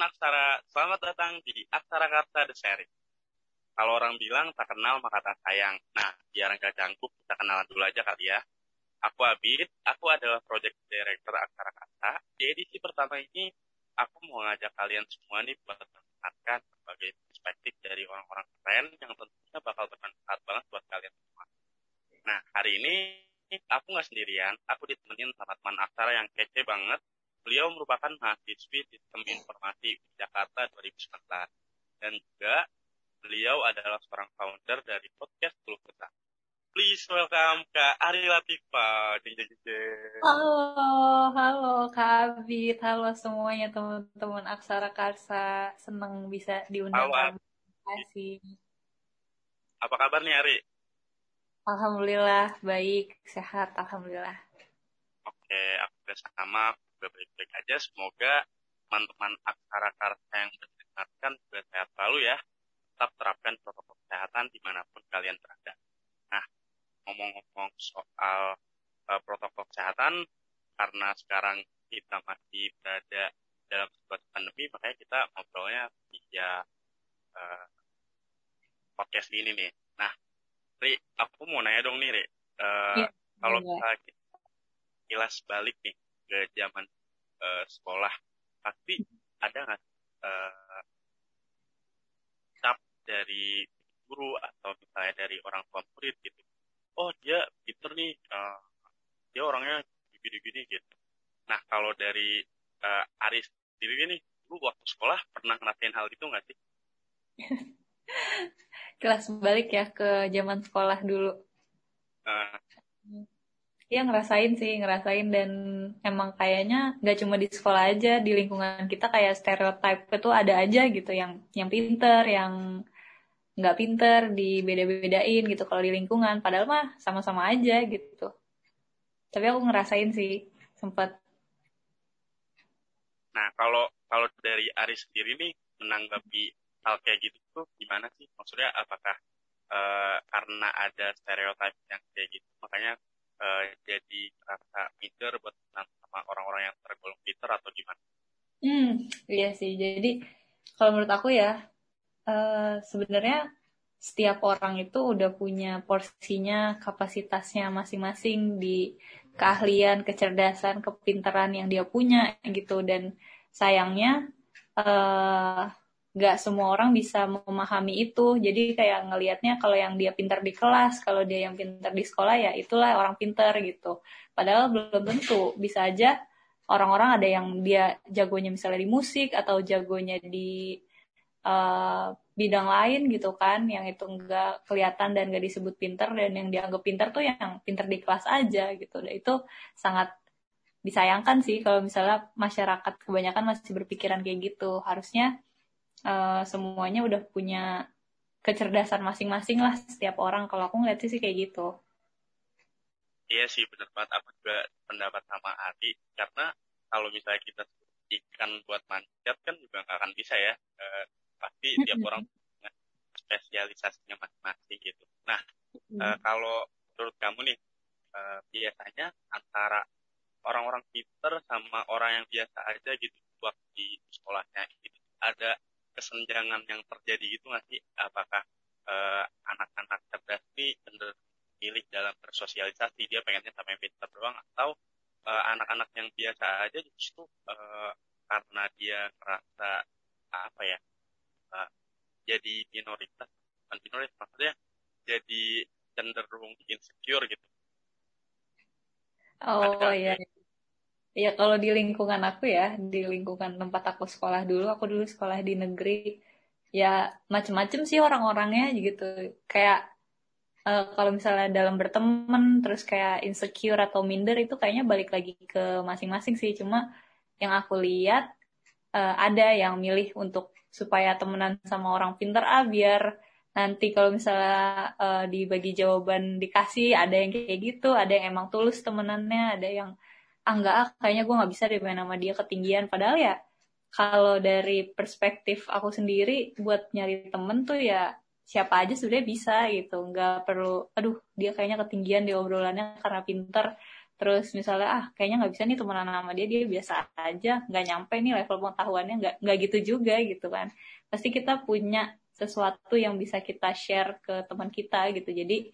teman-teman Aksara, selamat datang di Aksara Karta The Series. Kalau orang bilang tak kenal maka tak sayang. Nah, biar nggak cangkup, kita kenalan dulu aja kali ya. Aku Abid, aku adalah Project Director Aksara Karta. Di edisi pertama ini, aku mau ngajak kalian semua nih buat mendengarkan berbagai perspektif dari orang-orang keren yang tentunya bakal bermanfaat banget buat kalian semua. Nah, hari ini aku nggak sendirian, aku ditemenin sama teman Aksara yang kece banget, Beliau merupakan mahasiswi Sistem Informasi Jakarta 2019 dan juga beliau adalah seorang founder dari podcast Keluh Kesah. Please welcome Kak Ari Latifa. Halo, halo Kak Abid, halo semuanya teman-teman Aksara Karsa. Senang bisa diundang. Halo, Terima kasih. Apa kabar nih Ari? Alhamdulillah, baik, sehat, Alhamdulillah. Oke, aku sama, juga baik-baik aja. Semoga teman-teman aksara karsa yang mendengarkan juga sehat selalu ya. Tetap terapkan protokol kesehatan di mana pun kalian berada. Nah, ngomong-ngomong soal uh, protokol kesehatan, karena sekarang kita masih berada dalam situasi pandemi, makanya kita ngobrolnya via uh, podcast ini nih. Nah, Ri, aku mau nanya dong nih, Ri. Uh, ya, kalau kita kilas balik nih ke zaman uh, sekolah. Pasti ada nggak uh, dari guru atau misalnya dari orang tua murid gitu? Oh dia pinter nih uh, dia orangnya gini-gini gitu. Nah kalau dari uh, Aris sendiri nih lu waktu sekolah pernah ngerasain hal itu nggak sih? Kelas balik ya ke zaman sekolah dulu. Uh, Iya ngerasain sih, ngerasain dan emang kayaknya nggak cuma di sekolah aja, di lingkungan kita kayak stereotype itu ada aja gitu, yang yang pinter, yang nggak pinter, dibeda-bedain gitu kalau di lingkungan. Padahal mah sama-sama aja gitu. Tapi aku ngerasain sih, sempat. Nah kalau kalau dari Aris sendiri nih menanggapi hal kayak gitu tuh gimana sih? Maksudnya apakah uh, karena ada stereotip yang kayak gitu, makanya uh, jadi rasa minder buat sama orang-orang yang tergolong pinter atau gimana? Hmm, iya sih. Jadi kalau menurut aku ya uh, sebenarnya setiap orang itu udah punya porsinya, kapasitasnya masing-masing di keahlian, kecerdasan, kepintaran yang dia punya gitu dan sayangnya uh, nggak semua orang bisa memahami itu. Jadi kayak ngelihatnya kalau yang dia pintar di kelas kalau dia yang pintar di sekolah ya itulah orang pintar gitu. Padahal belum tentu. Bisa aja orang-orang ada yang dia jagonya misalnya di musik atau jagonya di uh, bidang lain gitu kan yang itu enggak kelihatan dan gak disebut pintar dan yang dianggap pintar tuh yang pintar di kelas aja gitu. Dan itu sangat disayangkan sih kalau misalnya masyarakat kebanyakan masih berpikiran kayak gitu. Harusnya uh, semuanya udah punya kecerdasan masing-masing lah setiap orang. Kalau aku ngeliat sih kayak gitu. Iya sih benar banget. Aku juga pendapat sama Adi karena kalau misalnya kita ikan buat manjat kan juga nggak akan bisa ya. Uh, pasti tiap orang punya spesialisasinya masing-masing gitu. Nah uh, kalau menurut kamu nih uh, biasanya antara orang-orang pinter sama orang yang biasa aja gitu waktu di sekolahnya gitu ada kesenjangan yang terjadi itu nggak sih? Apakah uh, anak-anak cerdas ini cenderung pilih dalam bersosialisasi dia pengennya sampai pintar doang atau uh, anak-anak yang biasa aja justru uh, karena dia merasa apa ya uh, jadi minoritas bukan minoritas maksudnya jadi cenderung insecure gitu. Oh iya. Ya kalau di lingkungan aku ya, di lingkungan tempat aku sekolah dulu, aku dulu sekolah di negeri, ya macem-macem sih orang-orangnya gitu. Kayak uh, kalau misalnya dalam berteman, terus kayak insecure atau minder itu kayaknya balik lagi ke masing-masing sih. Cuma yang aku lihat uh, ada yang milih untuk supaya temenan sama orang pinter ah biar nanti kalau misalnya uh, dibagi jawaban dikasih ada yang kayak gitu, ada yang emang tulus temenannya, ada yang ah enggak ah kayaknya gue nggak bisa deh main sama dia ketinggian. Padahal ya kalau dari perspektif aku sendiri buat nyari temen tuh ya siapa aja sudah bisa gitu. Nggak perlu aduh dia kayaknya ketinggian di obrolannya karena pinter. Terus misalnya ah kayaknya nggak bisa nih temenan sama dia dia biasa aja. Nggak nyampe nih level pengetahuannya nggak nggak gitu juga gitu kan. Pasti kita punya sesuatu yang bisa kita share ke teman kita gitu. Jadi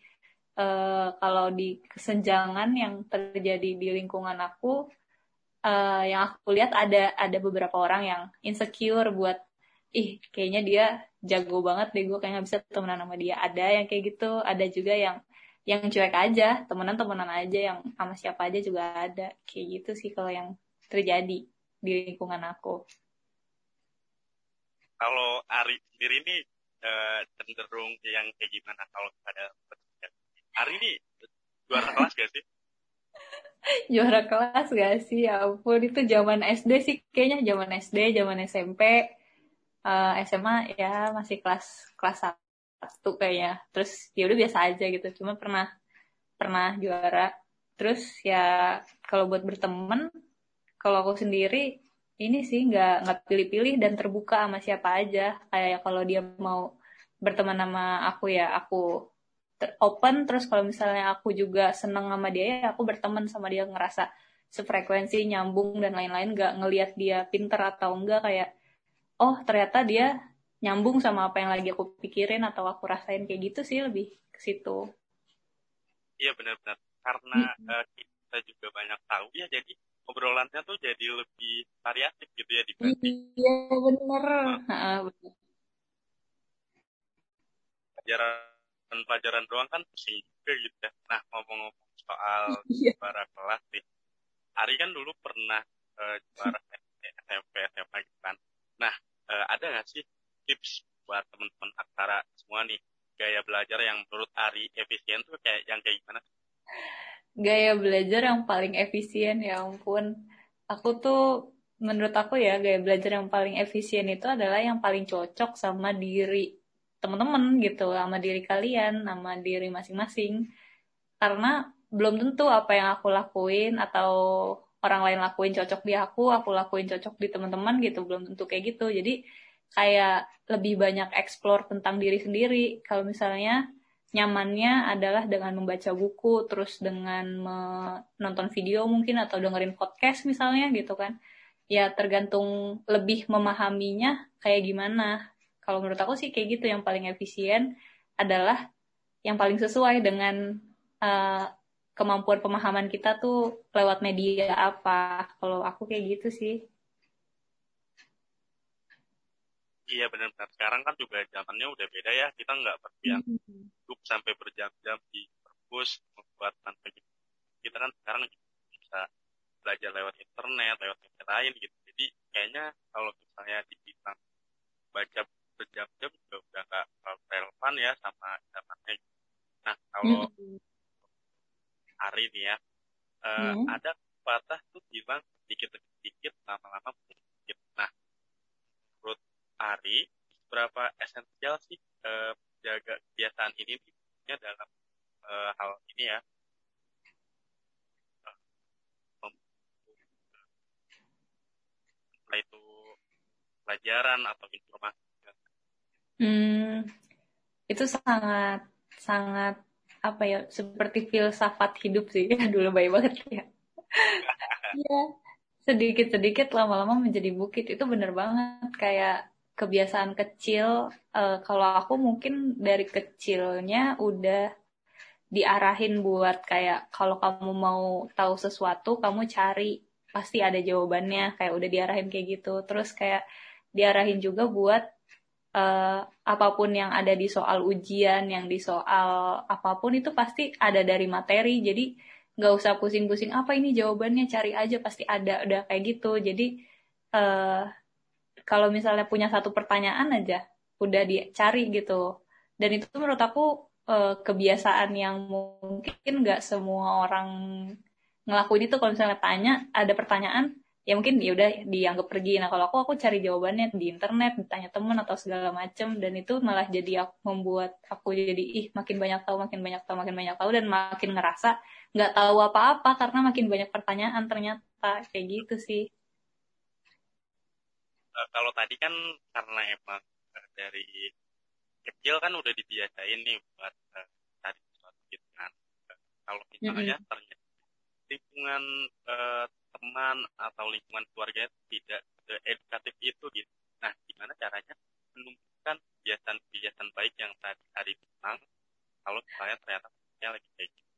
uh, kalau di kesenjangan yang terjadi di lingkungan aku uh, yang aku lihat ada ada beberapa orang yang insecure buat ih kayaknya dia jago banget deh gue kayaknya bisa temenan sama dia. Ada yang kayak gitu ada juga yang yang cuek aja temenan temenan aja yang sama siapa aja juga ada. Kayak gitu sih kalau yang terjadi di lingkungan aku. Kalau Ari sendiri ini uh, cenderung yang kayak gimana? Kalau pada Ari ini juara kelas gak sih? Juara kelas gak sih? Ya ampun itu zaman SD sih kayaknya zaman SD zaman SMP uh, eh, SMA ya masih kelas kelas satu kayaknya. Terus ya udah biasa aja gitu cuma pernah pernah juara. Terus ya kalau buat berteman kalau aku sendiri ini sih nggak nggak pilih-pilih dan terbuka sama siapa aja. Kayak kalau dia mau berteman sama aku ya aku open terus kalau misalnya aku juga seneng sama dia ya aku berteman sama dia ngerasa sefrekuensi nyambung dan lain-lain nggak ngelihat dia pinter atau enggak kayak oh ternyata dia nyambung sama apa yang lagi aku pikirin atau aku rasain kayak gitu sih lebih ke situ. Iya benar-benar karena hmm. uh, kita juga banyak tahu ya jadi obrolannya tuh jadi lebih variatif gitu ya dibanding. Iya benar. Nah, pelajaran pelajaran doang kan pusing juga gitu ya. Nah ngomong-ngomong soal iya. juara kelas nih, Ari kan dulu pernah uh, juara SMP SMA gitu kan. Nah uh, ada nggak sih tips buat teman-teman aksara semua nih gaya belajar yang menurut Ari efisien tuh kayak yang kayak gimana? Gaya belajar yang paling efisien ya ampun. Aku tuh menurut aku ya gaya belajar yang paling efisien itu adalah yang paling cocok sama diri teman-teman gitu, sama diri kalian, sama diri masing-masing. Karena belum tentu apa yang aku lakuin atau orang lain lakuin cocok di aku, aku lakuin cocok di teman-teman gitu, belum tentu kayak gitu. Jadi kayak lebih banyak explore tentang diri sendiri. Kalau misalnya nyamannya adalah dengan membaca buku, terus dengan menonton video mungkin atau dengerin podcast misalnya gitu kan. Ya tergantung lebih memahaminya kayak gimana. Kalau menurut aku sih kayak gitu yang paling efisien adalah yang paling sesuai dengan uh, kemampuan pemahaman kita tuh lewat media apa. Kalau aku kayak gitu sih. Iya benar-benar. Sekarang kan juga zamannya udah beda ya. Kita nggak perlu yang duduk sampai berjam-jam di perpus membuat tanpa. Kita kan sekarang bisa belajar lewat internet, lewat media lain gitu. Jadi kayaknya kalau misalnya dibilang baca berjam-jam juga udah nggak relevan ya sama zamannya. Nah kalau hari ini ya, uh, ada patah tuh bilang sedikit-sedikit lama-lama sedikit. Nah Ari, berapa esensial sih uh, jaga kebiasaan ini dalam uh, hal ini ya? Entah itu pelajaran atau informasi. Hmm, itu sangat sangat apa ya seperti filsafat hidup sih. Dulu baik banget ya. Iya sedikit-sedikit lama-lama menjadi bukit. Itu bener banget kayak kebiasaan kecil uh, kalau aku mungkin dari kecilnya udah diarahin buat kayak kalau kamu mau tahu sesuatu kamu cari pasti ada jawabannya. Kayak udah diarahin kayak gitu. Terus kayak diarahin juga buat uh, apa pun yang ada di soal ujian yang di soal apa pun itu pasti ada dari materi. Jadi nggak usah pusing-pusing apa ini jawabannya? Cari aja pasti ada. Udah kayak gitu. Jadi uh, kalau misalnya punya satu pertanyaan aja udah dicari gitu. Dan itu menurut aku uh, kebiasaan yang mungkin nggak semua orang ngelakuin itu. Kalau misalnya tanya ada pertanyaan ya mungkin ya udah dianggap pergi nah kalau aku aku cari jawabannya di internet ditanya temen atau segala macem dan itu malah jadi aku membuat aku jadi ih makin banyak tahu makin banyak tahu makin banyak tahu dan makin ngerasa nggak tahu apa-apa karena makin banyak pertanyaan ternyata kayak gitu sih uh, kalau tadi kan karena emang uh, dari kecil kan udah dibiasain nih buat uh, cari sesuatu gitu kan. Kalau misalnya mm -hmm. ternyata lingkungan uh, teman atau lingkungan keluarga tidak edukatif itu gitu. Nah, gimana caranya menumbuhkan kebiasaan-kebiasaan baik yang tadi hari bilang kalau saya ternyata lagi kayak gitu.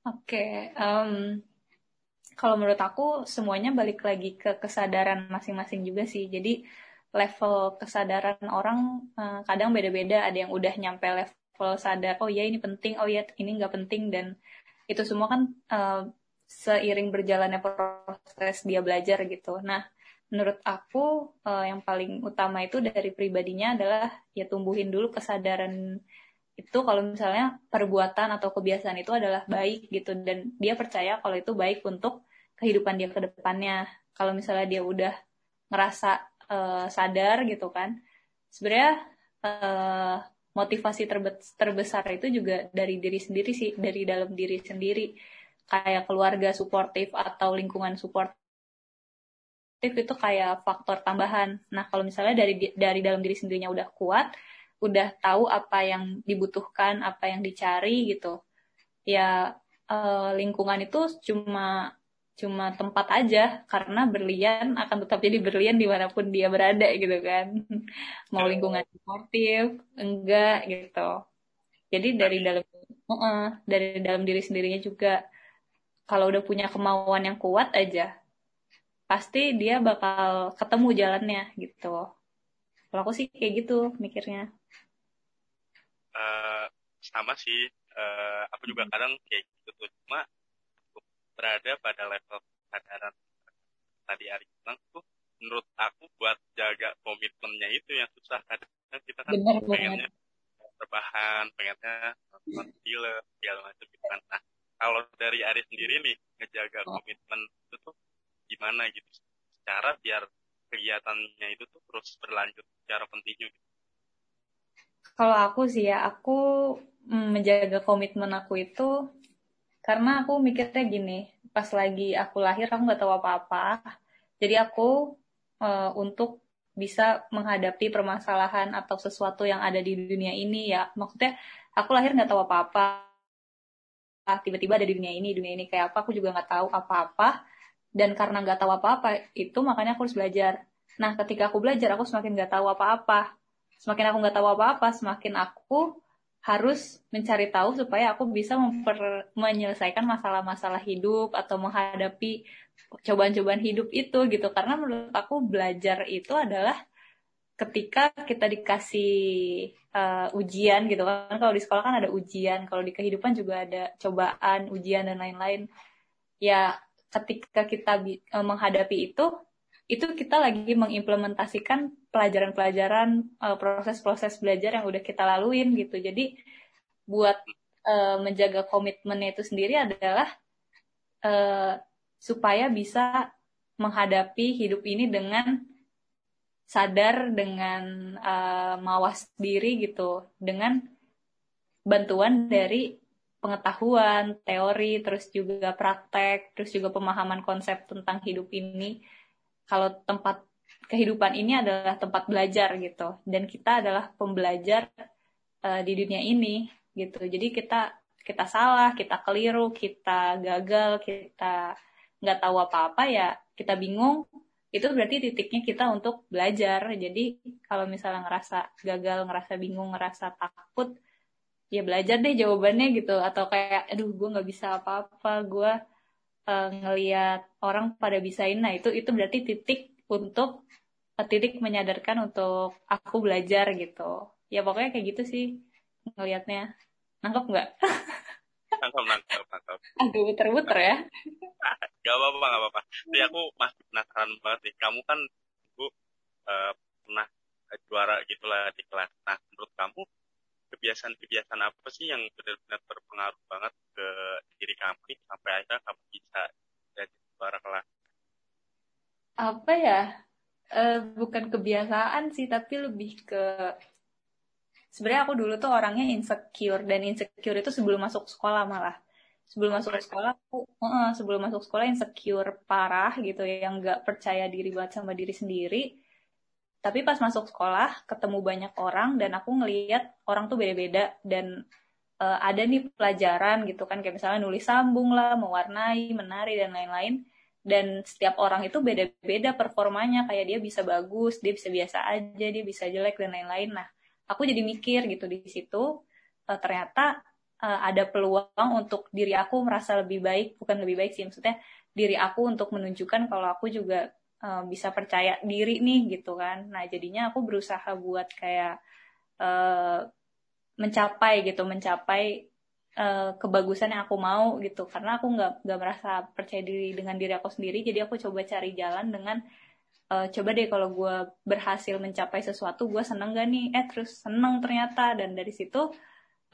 Oke, okay, um, kalau menurut aku semuanya balik lagi ke kesadaran masing-masing juga sih. Jadi level kesadaran orang uh, kadang beda-beda. Ada yang udah nyampe level sadar, oh ya ini penting, oh ya ini nggak penting dan itu semua kan uh, seiring berjalannya proses dia belajar gitu. Nah, menurut aku uh, yang paling utama itu dari pribadinya adalah ya tumbuhin dulu kesadaran itu kalau misalnya perbuatan atau kebiasaan itu adalah baik gitu dan dia percaya kalau itu baik untuk kehidupan dia ke depannya. Kalau misalnya dia udah ngerasa uh, sadar gitu kan, sebenarnya uh, motivasi terbe terbesar itu juga dari diri sendiri sih, dari dalam diri sendiri kayak keluarga suportif atau lingkungan suportif itu kayak faktor tambahan. Nah, kalau misalnya dari dari dalam diri sendirinya udah kuat, udah tahu apa yang dibutuhkan, apa yang dicari gitu. Ya eh, lingkungan itu cuma cuma tempat aja karena berlian akan tetap jadi berlian di mana pun dia berada gitu kan mau lingkungan suportif enggak gitu jadi dari dalam uh, dari dalam diri sendirinya juga kalau udah punya kemauan yang kuat aja, pasti dia bakal ketemu jalannya gitu. Kalau aku sih kayak gitu mikirnya. Uh, sama sih, uh, aku juga kadang kayak gitu tuh. Cuma berada pada level kesadaran tadi Ari bilang tuh menurut aku buat jaga komitmennya itu yang susah kadang kita kan Bener, pengennya berbahan pengennya nonton film segala macam gitu kan nah kalau dari Ari sendiri nih ngejaga oh. komitmen itu tuh gimana gitu cara biar kegiatannya itu tuh terus berlanjut secara kontinu gitu. Kalau aku sih ya, aku mm, menjaga komitmen aku itu karena aku mikirnya gini, pas lagi aku lahir aku nggak tahu apa-apa, jadi aku uh, untuk bisa menghadapi permasalahan atau sesuatu yang ada di dunia ini ya, maksudnya aku lahir nggak tahu apa-apa, tiba-tiba ada di dunia ini dunia ini kayak apa aku juga nggak tahu apa-apa. Dan karena nggak tahu apa-apa itu makanya aku harus belajar. Nah ketika aku belajar aku semakin nggak tahu apa-apa. Semakin aku nggak tahu apa-apa semakin aku harus mencari tahu supaya aku bisa memper, menyelesaikan masalah-masalah hidup atau menghadapi cobaan-cobaan hidup itu gitu. Karena menurut aku belajar itu adalah ketika kita dikasih uh, ujian gitu kan. Kalau di sekolah kan ada ujian kalau di kehidupan juga ada cobaan ujian dan lain-lain. Ya ketika kita uh, menghadapi itu itu kita lagi mengimplementasikan pelajaran-pelajaran uh, proses-proses belajar yang udah kita laluin gitu. Jadi buat uh, menjaga komitmennya itu sendiri adalah uh, supaya bisa menghadapi hidup ini dengan sadar dengan uh, mawas diri gitu dengan bantuan dari pengetahuan, teori, terus juga praktek, terus juga pemahaman konsep tentang hidup ini. Kalau tempat kehidupan ini adalah tempat belajar gitu, dan kita adalah pembelajar uh, di dunia ini gitu. Jadi kita kita salah, kita keliru, kita gagal, kita nggak tahu apa-apa ya, kita bingung, itu berarti titiknya kita untuk belajar. Jadi kalau misalnya ngerasa gagal, ngerasa bingung, ngerasa takut, ya belajar deh jawabannya gitu. Atau kayak, aduh gue nggak bisa apa-apa, gue uh, ngeliat orang pada bisain. Nah itu itu berarti titik untuk uh, titik menyadarkan untuk aku belajar gitu. Ya pokoknya kayak gitu sih ngelihatnya. Nangkep nggak? nangkep, nangkep, nangkep. Aduh, muter-muter ya. gak apa-apa, gak apa-apa. Tapi aku masih penasaran banget nih. Kamu kan, Bu, uh, pernah juara gitulah di kelas. Nah, menurut kamu, kebiasaan-kebiasaan apa sih yang benar-benar berpengaruh banget ke diri kamu nih, sampai akhirnya kamu bisa jadi juara kelas? Apa ya? Uh, bukan kebiasaan sih, tapi lebih ke sebenarnya aku dulu tuh orangnya insecure dan insecure itu sebelum masuk sekolah malah. Sebelum masuk sekolah aku uh, sebelum masuk sekolah insecure parah gitu yang nggak percaya diri banget sama diri sendiri. Tapi pas masuk sekolah ketemu banyak orang dan aku ngeliat orang tuh beda-beda dan uh, ada nih pelajaran gitu kan kayak misalnya nulis sambung lah, mewarnai, menari dan lain-lain. Dan setiap orang itu beda-beda performanya kayak dia bisa bagus, dia bisa biasa aja, dia bisa jelek dan lain-lain. Nah, aku jadi mikir gitu di situ uh, ternyata uh, ada peluang untuk diri aku merasa lebih baik, bukan lebih baik sih maksudnya diri aku untuk menunjukkan kalau aku juga uh, bisa percaya diri nih gitu kan. Nah, jadinya aku berusaha buat kayak uh, mencapai gitu, mencapai uh, kebagusan yang aku mau gitu karena aku nggak nggak merasa percaya diri dengan diri aku sendiri jadi aku coba cari jalan dengan uh, coba deh kalau gue berhasil mencapai sesuatu gue seneng gak nih? Eh terus seneng ternyata. Dan dari situ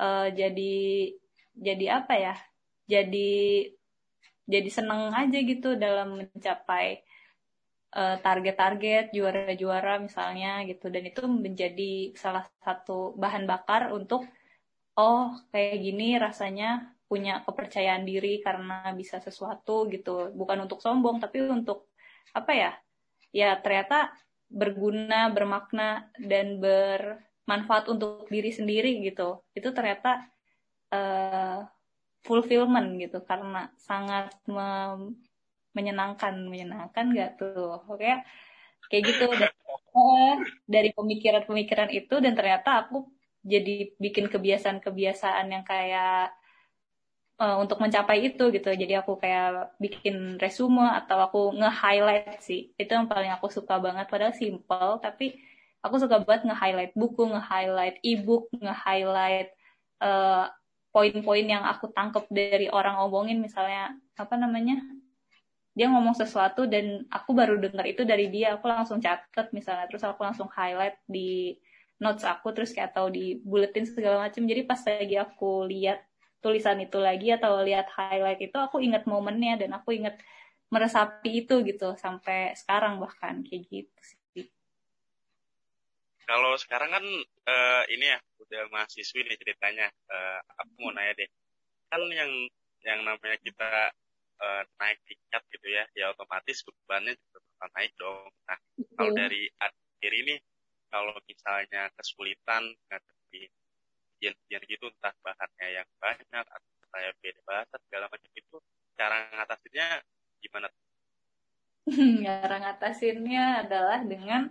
uh, jadi jadi apa ya? Jadi jadi seneng aja gitu dalam mencapai target-target juara-juara misalnya gitu. Dan itu menjadi salah satu bahan bakar untuk oh kayak gini rasanya punya kepercayaan diri karena bisa sesuatu gitu. Bukan untuk sombong tapi untuk apa ya ya ternyata berguna bermakna dan bermanfaat untuk diri sendiri gitu. Itu ternyata uh, fulfillment gitu karena sangat me menyenangkan. Menyenangkan gak tuh? Oke kayak gitu. Dari pemikiran-pemikiran itu dan ternyata aku jadi bikin kebiasaan-kebiasaan yang kayak uh, untuk mencapai itu gitu. Jadi aku kayak bikin resume atau aku nge-highlight sih. Itu yang paling aku suka banget. Padahal simple, tapi aku suka banget nge-highlight buku, nge-highlight e-book, nge-highlight uh, poin-poin yang aku tangkep dari orang omongin misalnya apa namanya dia ngomong sesuatu dan aku baru dengar itu dari dia aku langsung catet misalnya terus aku langsung highlight di notes aku terus kayak tahu di bulletin segala macam jadi pas lagi aku lihat tulisan itu lagi atau lihat highlight itu aku ingat momennya dan aku ingat meresapi itu gitu sampai sekarang bahkan kayak gitu sih. Kalau sekarang kan uh, ini ya udah mahasiswi nih ceritanya. Uh, aku mau nanya deh. Kan yang yang namanya kita uh, naik tingkat gitu ya ya otomatis bebannya juga naik dong. Nah kalau dari akhir ini kalau misalnya kesulitan ngadepi ujian-ujian gitu entah bahannya yang banyak atau saya beda bahasa segala macam itu cara ngatasinnya gimana? cara ngatasinnya adalah dengan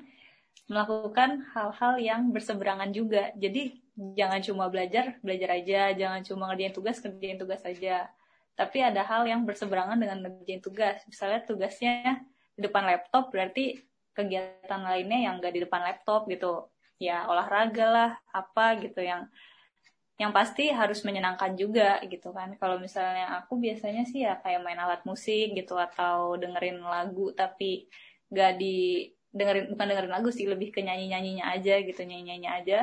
melakukan hal-hal yang berseberangan juga. Jadi jangan cuma belajar, belajar aja, jangan cuma ngerjain tugas, ngerjain tugas aja. Tapi ada hal yang berseberangan dengan ngerjain tugas. Misalnya tugasnya di depan laptop berarti kegiatan lainnya yang gak di depan laptop gitu ya olahraga lah apa gitu yang yang pasti harus menyenangkan juga gitu kan kalau misalnya aku biasanya sih ya kayak main alat musik gitu atau dengerin lagu tapi gak di dengerin bukan dengerin lagu sih lebih ke nyanyi nyanyinya aja gitu nyanyi nyanyi aja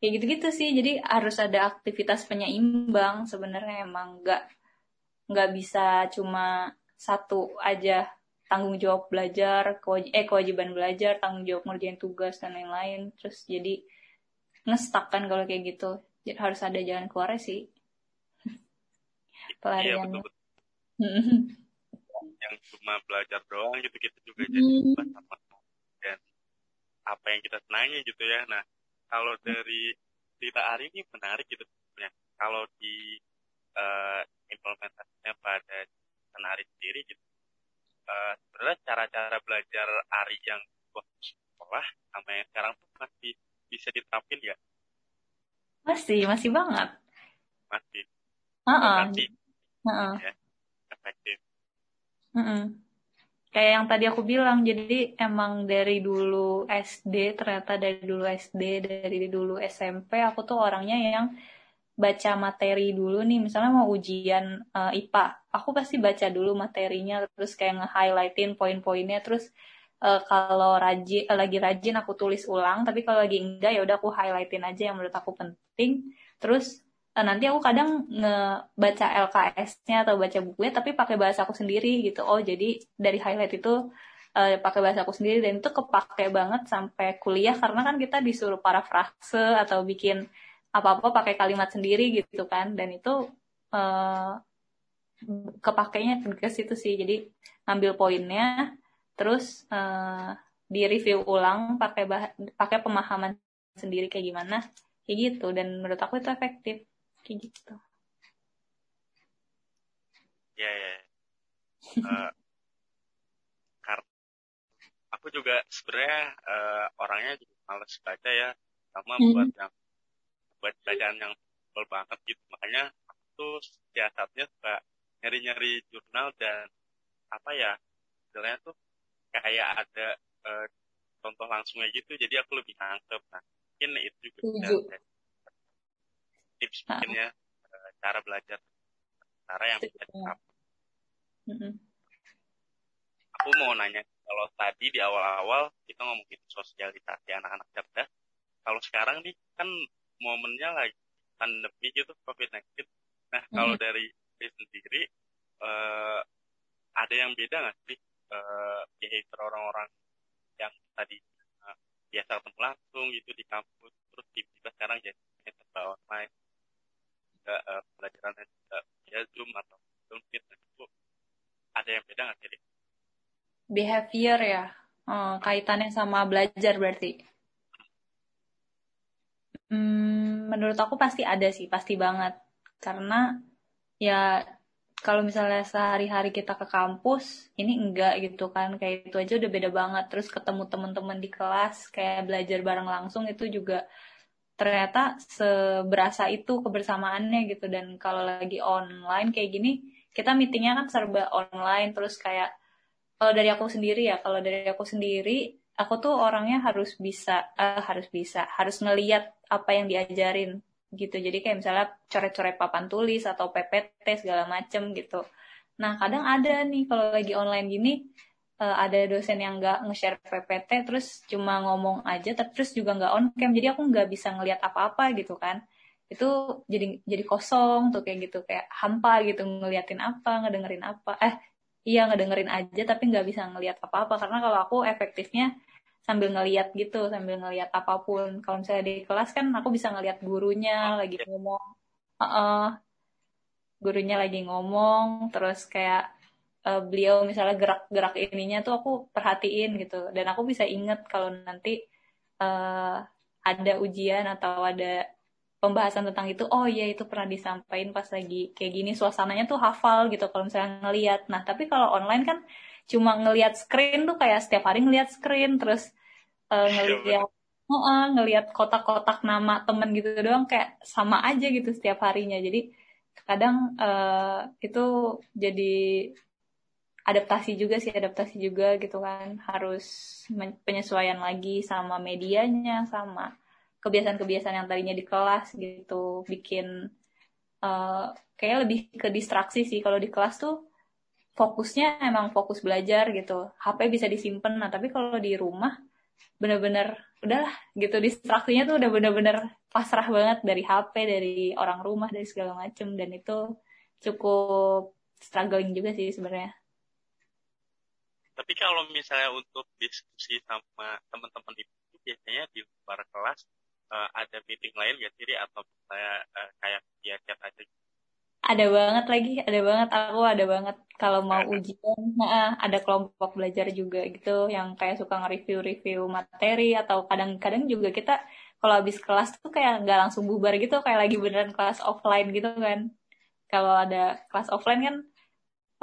kayak gitu gitu sih jadi harus ada aktivitas penyeimbang sebenarnya emang nggak nggak bisa cuma satu aja tanggung jawab belajar, kewaj eh kewajiban belajar, tanggung jawab ngerjain tugas dan lain-lain. Terus jadi ngestak kan kalau kayak gitu. Harus ada jalan keluar sih. Pelarian. Iya, yang cuma belajar doang gitu kita juga jadi hmm. sama dan apa yang kita senangi gitu ya. Nah, kalau dari cerita hari ini menarik gitu sebenarnya. Kalau di uh, implementasinya pada skenario sendiri gitu uh, sebenarnya cara-cara belajar Ari yang waktu sekolah sama yang sekarang tuh masih bisa diterapin ya? Masih, masih banget. Masih. Uh -uh. Uh. Ya, efektif. Uh -uh. Kayak yang tadi aku bilang, jadi emang dari dulu SD, ternyata dari dulu SD, dari dulu SMP, aku tuh orangnya yang baca materi dulu nih misalnya mau ujian uh, eh, IPA aku pasti baca dulu materinya terus kayak nge-highlightin poin-poinnya terus uh, kalau rajin uh, lagi rajin aku tulis ulang tapi kalau lagi enggak ya udah aku highlightin aja yang menurut aku penting. Terus uh, nanti aku kadang ngebaca LKS-nya atau baca bukunya tapi pakai bahasa aku sendiri gitu. Oh jadi dari highlight itu uh, pakai bahasa aku sendiri. Dan itu kepake banget sampai kuliah karena kan kita disuruh parafrase atau bikin apa-apa pakai kalimat sendiri gitu kan. Dan itu uh, kepakainya ke situ sih. Jadi ngambil poinnya terus uh, di review ulang pakai bah pakai pemahaman sendiri kayak gimana kayak gitu. Dan menurut aku itu efektif kayak gitu. Ya ya uh, karena aku juga sebenarnya uh, orangnya juga males baca ya. Sama buat yang buat bacaan yang tebal banget gitu. Makanya aku tuh siasatnya suka nyari-nyari jurnal dan apa ya istilahnya tuh kayak ada uh, contoh langsungnya gitu jadi aku lebih nangkep. Nah mungkin itu juga bisa tips mungkin ya uh, cara belajar cara yang bisa mm-hmm. aku mau nanya kalau tadi di awal-awal kita ngomongin sosialisasi anak-anak cerdas kalau sekarang nih kan momennya lagi pandemi gitu COVID-19. Nah kalau mm-hmm. dari sendiri uh, ada yang beda nggak sih uh, behavior orang-orang yang tadi uh, biasa ketemu langsung gitu di kampus terus tiba-tiba sekarang jadi serba online. Juga uh, pelajaran juga via zoom atau zoom fit itu ada yang beda nggak sih behavior ya? Kaitannya sama belajar berarti? Hmm, menurut aku pasti ada sih pasti banget. Karena ya kalau misalnya sehari-hari kita ke kampus ini enggak gitu kan. Kayak itu aja udah beda banget. Terus ketemu teman-teman di kelas kayak belajar bareng langsung itu juga ternyata seberasa itu kebersamaannya gitu. Dan kalau lagi online kayak gini kita meetingnya kan serba online. Terus kayak kalau dari aku sendiri ya kalau dari aku sendiri aku tuh orangnya harus bisa uh, harus bisa harus ngeliat apa yang diajarin gitu. Jadi kayak misalnya coret-coret papan tulis atau PPT segala macem gitu. Nah kadang ada nih kalau lagi online gini uh, ada dosen yang nggak nge-share PPT terus cuma ngomong aja terus juga nggak on cam jadi aku nggak bisa ngelihat apa-apa gitu kan. Itu jadi jadi kosong tuh kayak gitu. Kayak hampa gitu ngeliatin apa ngedengerin apa. Eh iya ngedengerin aja tapi nggak bisa ngelihat apa-apa. Karena kalau aku efektifnya sambil ngeliat gitu sambil ngeliat apa pun. Kalau misalnya di kelas kan aku bisa ngeliat gurunya lagi ngomong. Uh -uh, gurunya lagi ngomong terus kayak uh, beliau misalnya gerak-gerak ininya tuh aku perhatiin gitu. Dan aku bisa inget kalau nanti uh, ada ujian atau ada pembahasan tentang itu oh iya itu pernah disampaikan pas lagi kayak gini suasananya tuh hafal gitu kalau misalnya ngeliat. Nah tapi kalau online kan cuma ngelihat screen tuh kayak setiap hari ngelihat screen terus uh, ngelihat uh, uh, ngelihat kotak-kotak nama temen gitu doang kayak sama aja gitu setiap harinya. Jadi kadang uh, itu jadi adaptasi juga sih adaptasi juga gitu kan. Harus penyesuaian lagi sama medianya sama kebiasaan-kebiasaan yang tadinya di kelas gitu. Bikin uh, kayak lebih ke distraksi sih. Kalau di kelas tuh fokusnya emang fokus belajar gitu. HP bisa disimpan nah tapi kalau di rumah bener-bener udahlah gitu. Distraksinya tuh udah bener-bener pasrah banget dari HP dari orang rumah dari segala macem. Dan itu cukup struggling juga sih sebenarnya. Tapi kalau misalnya untuk diskusi sama teman-teman itu biasanya di luar kelas uh, ada meeting lain ya sih atau saya uh, kayak via chat aja gitu? Ada banget lagi ada banget. Aku ada banget kalau mau ujian. Nah, ada kelompok belajar juga gitu yang kayak suka nge-review-review materi atau kadang-kadang juga kita kalau habis kelas tuh kayak nggak langsung bubar gitu kayak lagi beneran kelas offline gitu kan. Kalau ada kelas offline kan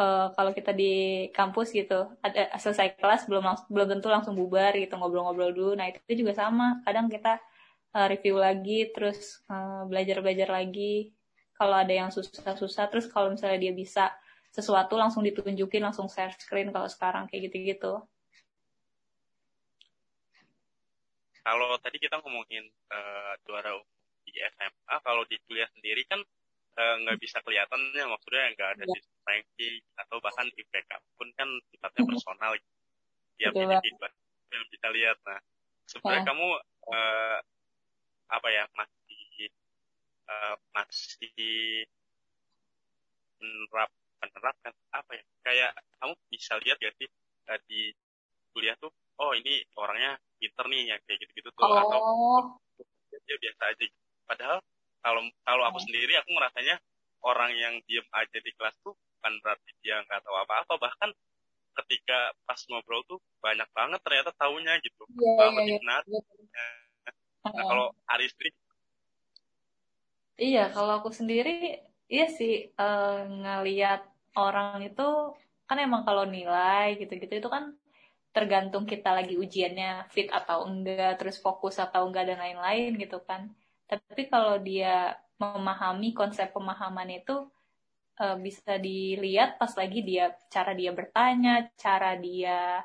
uh, kalau kita di kampus gitu ada selesai kelas belum langsung, belum tentu langsung bubar gitu ngobrol-ngobrol dulu. Nah itu juga sama. Kadang kita uh, review lagi terus uh, belajar-belajar lagi kalau ada yang susah-susah terus kalau misalnya dia bisa sesuatu langsung ditunjukin langsung share screen kalau sekarang kayak gitu-gitu. Kalau tadi kita ngomongin uh, juara di SMA kalau di kuliah sendiri kan eh, nggak uh, bisa kelihatan ya maksudnya nggak ada ya. ranking atau bahkan di backup pun kan sifatnya personal tiap ini yang bisa lihat. Nah sebenarnya ya. kamu uh, apa ya mas uh, masih menerap menerapkan apa ya kayak kamu bisa lihat ya sih uh, di kuliah tuh oh ini orangnya pinter nih ya kayak gitu-gitu tuh oh. atau dia biasa aja padahal kalau kalau aku sendiri aku ngerasanya orang yang diem aja di kelas tuh bukan berarti dia nggak tahu apa-apa bahkan ketika pas ngobrol tuh banyak banget ternyata tahunya gitu yeah, yeah, yeah. nah, yeah. nah kalau Aristri Iya, kalau aku sendiri, iya sih uh, ngeliat orang itu kan emang kalau nilai gitu-gitu itu kan tergantung kita lagi ujiannya fit atau enggak, terus fokus atau enggak dan lain-lain gitu kan. Tapi kalau dia memahami konsep pemahaman itu uh, bisa dilihat pas lagi dia cara dia bertanya, cara dia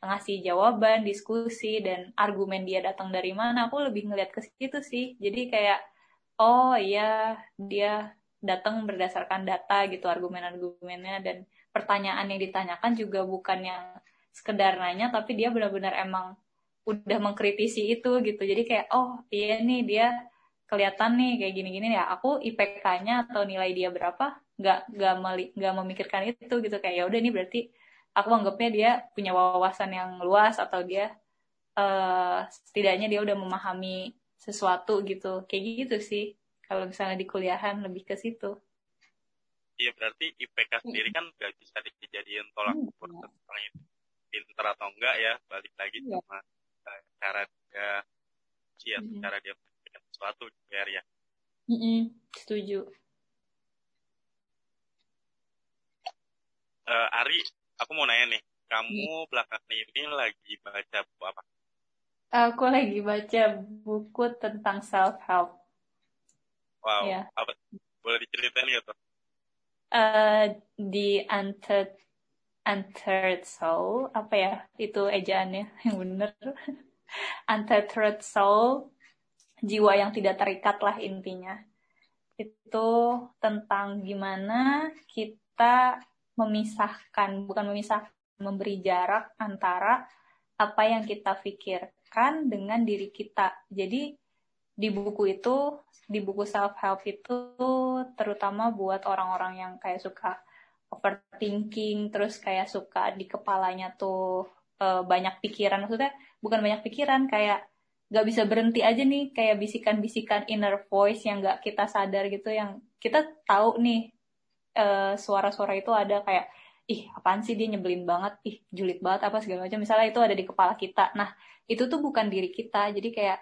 ngasih jawaban, diskusi dan argumen dia datang dari mana, aku lebih ngeliat ke situ sih. Jadi kayak oh iya. Dia datang berdasarkan data gitu argumen-argumennya. Dan pertanyaan yang ditanyakan juga bukan yang sekedar nanya tapi dia benar-benar emang udah mengkritisi itu gitu. Jadi kayak oh iya nih dia kelihatan nih kayak gini-gini ya. Aku IPK-nya atau nilai dia berapa nggak nggak nggak memikirkan itu gitu. Kayak ya udah ini berarti aku anggapnya dia punya wawasan yang luas atau dia uh, setidaknya dia udah memahami sesuatu gitu kayak gitu sih kalau misalnya di kuliahan lebih ke situ iya berarti IPK sendiri kan gak bisa dijadiin tolak hmm, ukur iya. tentang itu pinter atau enggak ya balik lagi iya. sama cara dia ya hmm. cara dia memikirkan sesuatu biar ya hmm, setuju uh, Ari aku mau nanya nih kamu hmm. belakangan ini lagi baca buku apa Aku lagi baca buku tentang self help. Wow. Ya. Apa? Boleh diceritain gitu? Uh, di Untethered, Untethered Soul, apa ya? Itu ejaannya yang bener. Untethered Soul, jiwa yang tidak terikat lah intinya. Itu tentang gimana kita memisahkan, bukan memisahkan, memberi jarak antara apa yang kita pikir dengan diri kita. Jadi di buku itu, di buku self help itu terutama buat orang-orang yang kayak suka overthinking, terus kayak suka di kepalanya tuh uh, banyak pikiran. Maksudnya bukan banyak pikiran, kayak gak bisa berhenti aja nih kayak bisikan-bisikan inner voice yang gak kita sadar gitu yang kita tahu nih uh, suara-suara itu ada kayak ih apaan sih dia nyebelin banget ih julid banget apa segala macam. Misalnya itu ada di kepala kita. Nah itu tuh bukan diri kita. Jadi kayak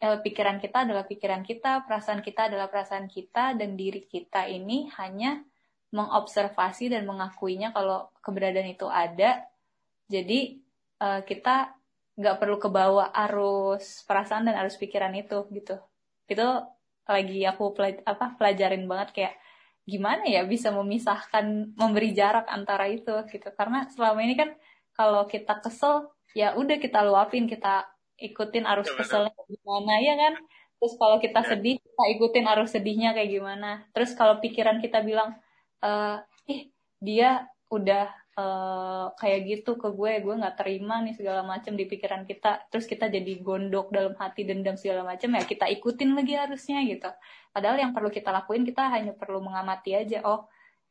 eh, pikiran kita adalah pikiran kita perasaan kita adalah perasaan kita dan diri kita ini hanya mengobservasi dan mengakuinya kalau keberadaan itu ada. Jadi eh, kita nggak perlu kebawa arus perasaan dan arus pikiran itu gitu. Itu lagi aku pelaj apa pelajarin banget kayak gimana ya bisa memisahkan memberi jarak antara itu gitu. Karena selama ini kan kalau kita kesel ya udah kita luapin kita ikutin arus ya, keselnya gimana ya kan? Terus kalau kita ya. sedih kita ikutin arus sedihnya kayak gimana. Terus kalau pikiran kita bilang eh dia udah uh, kayak gitu ke gue gue nggak terima nih segala macam di pikiran kita. Terus kita jadi gondok dalam hati dendam segala macam ya kita ikutin lagi harusnya gitu. Padahal yang perlu kita lakuin kita hanya perlu mengamati aja oh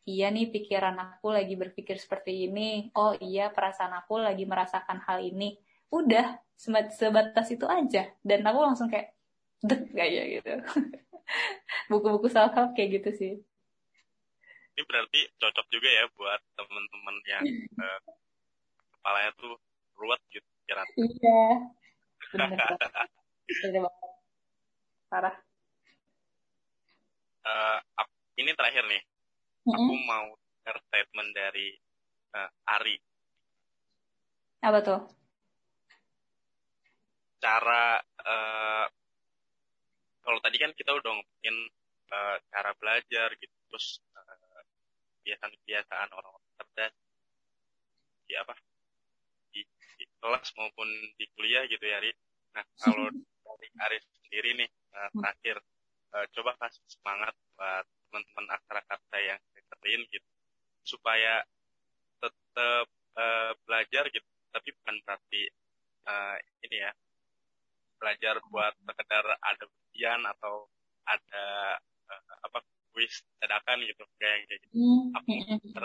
iya nih pikiran aku lagi berpikir seperti ini oh iya perasaan aku lagi merasakan hal ini. Udah sebatas itu aja. Dan aku langsung kayak dek kayak gitu. Buku-buku self help kayak gitu sih ini berarti cocok juga ya buat temen-temen yang uh, kepalanya tuh ruwet gitu kira iya. Bener parah. Uh, ini terakhir nih. Aku mau share statement dari uh, Ari. Apa tuh? Cara uh, kalau tadi kan kita udah ngomongin uh, cara belajar gitu, terus kebiasaan-kebiasaan orang-orang cerdas di apa? Di, di kelas maupun di kuliah gitu ya Ari. Nah kalau dari Ari sendiri nih uh, terakhir uh, coba kasih semangat buat teman-teman aksara kata yang dengerin gitu. Supaya tetap uh, belajar gitu tapi bukan berarti uh, ini ya belajar buat sekedar ada ujian atau ada uh, apa kuis dadakan gitu kayak gitu hmm. apa ter,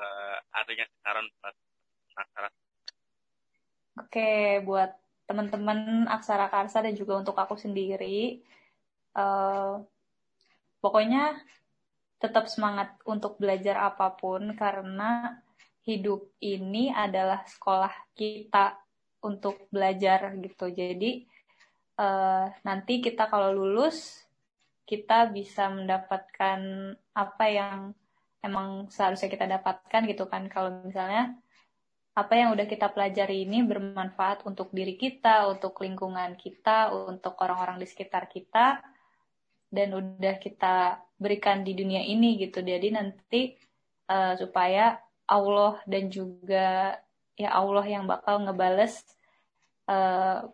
uh, adanya saran buat aksara Oke, buat teman-teman aksara karsa dan juga untuk aku sendiri, uh, pokoknya tetap semangat untuk belajar apa pun karena hidup ini adalah sekolah kita untuk belajar gitu. Jadi uh, nanti kita kalau lulus kita bisa mendapatkan apa yang emang seharusnya kita dapatkan gitu kan kalau misalnya apa yang udah kita pelajari ini bermanfaat untuk diri kita, untuk lingkungan kita, untuk orang-orang di sekitar kita, dan udah kita berikan di dunia ini gitu. Jadi nanti uh, supaya Allah dan juga ya Allah yang bakal ngebales uh,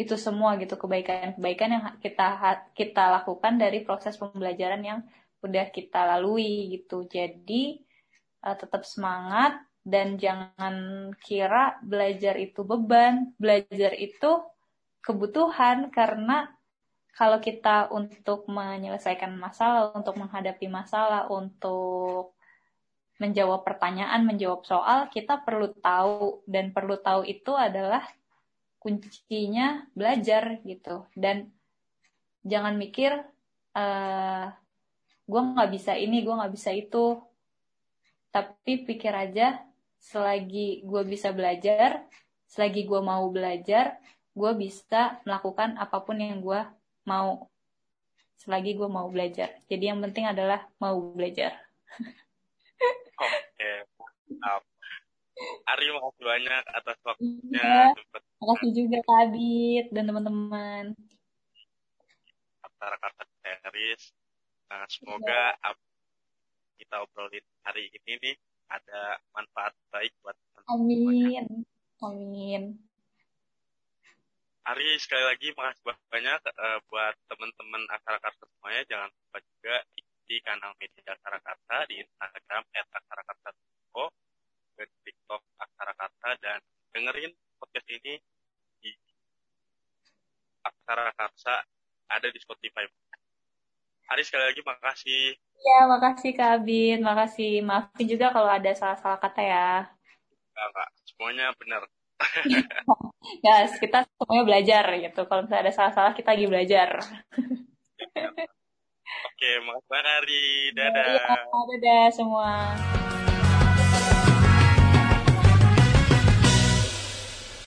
itu semua gitu kebaikan-kebaikan yang kita kita lakukan dari proses pembelajaran yang udah kita lalui gitu. Jadi uh, tetap semangat dan jangan kira belajar itu beban, belajar itu kebutuhan karena kalau kita untuk menyelesaikan masalah, untuk menghadapi masalah, untuk menjawab pertanyaan, menjawab soal, kita perlu tahu dan perlu tahu itu adalah kuncinya belajar gitu. Dan jangan mikir uh, gue nggak bisa ini, gue nggak bisa itu. Tapi pikir aja selagi gue bisa belajar, selagi gue mau belajar, gue bisa melakukan apa pun yang gue mau. Selagi gue mau belajar. Jadi yang penting adalah mau belajar. Oke, mantap. Ari makasih banyak atas waktunya. Ya, makasih juga Kak Abid dan teman-teman. Kata Teris, nah, semoga ya. kita obrolin hari ini nih ada manfaat baik buat teman-teman. Amin. Amin. Ari sekali lagi makasih banyak uh, buat teman-teman Akara Karsa semuanya. Jangan lupa juga ikuti kanal media Akara Karsa di Instagram @akarakarsa.info dan TikTok Akara Karsa dan dengerin podcast ini di Akara Karsa ada di Spotify. Ari sekali lagi makasih. Ya, makasih Kak Abin. Makasih. Maafin juga kalau ada salah-salah kata ya. Enggak, enggak. Semuanya benar. Guys, kita semuanya belajar gitu. Kalau misalnya ada salah-salah, kita lagi belajar. Oke, makasih banyak Ari. Dadah. Ya, dadah semua.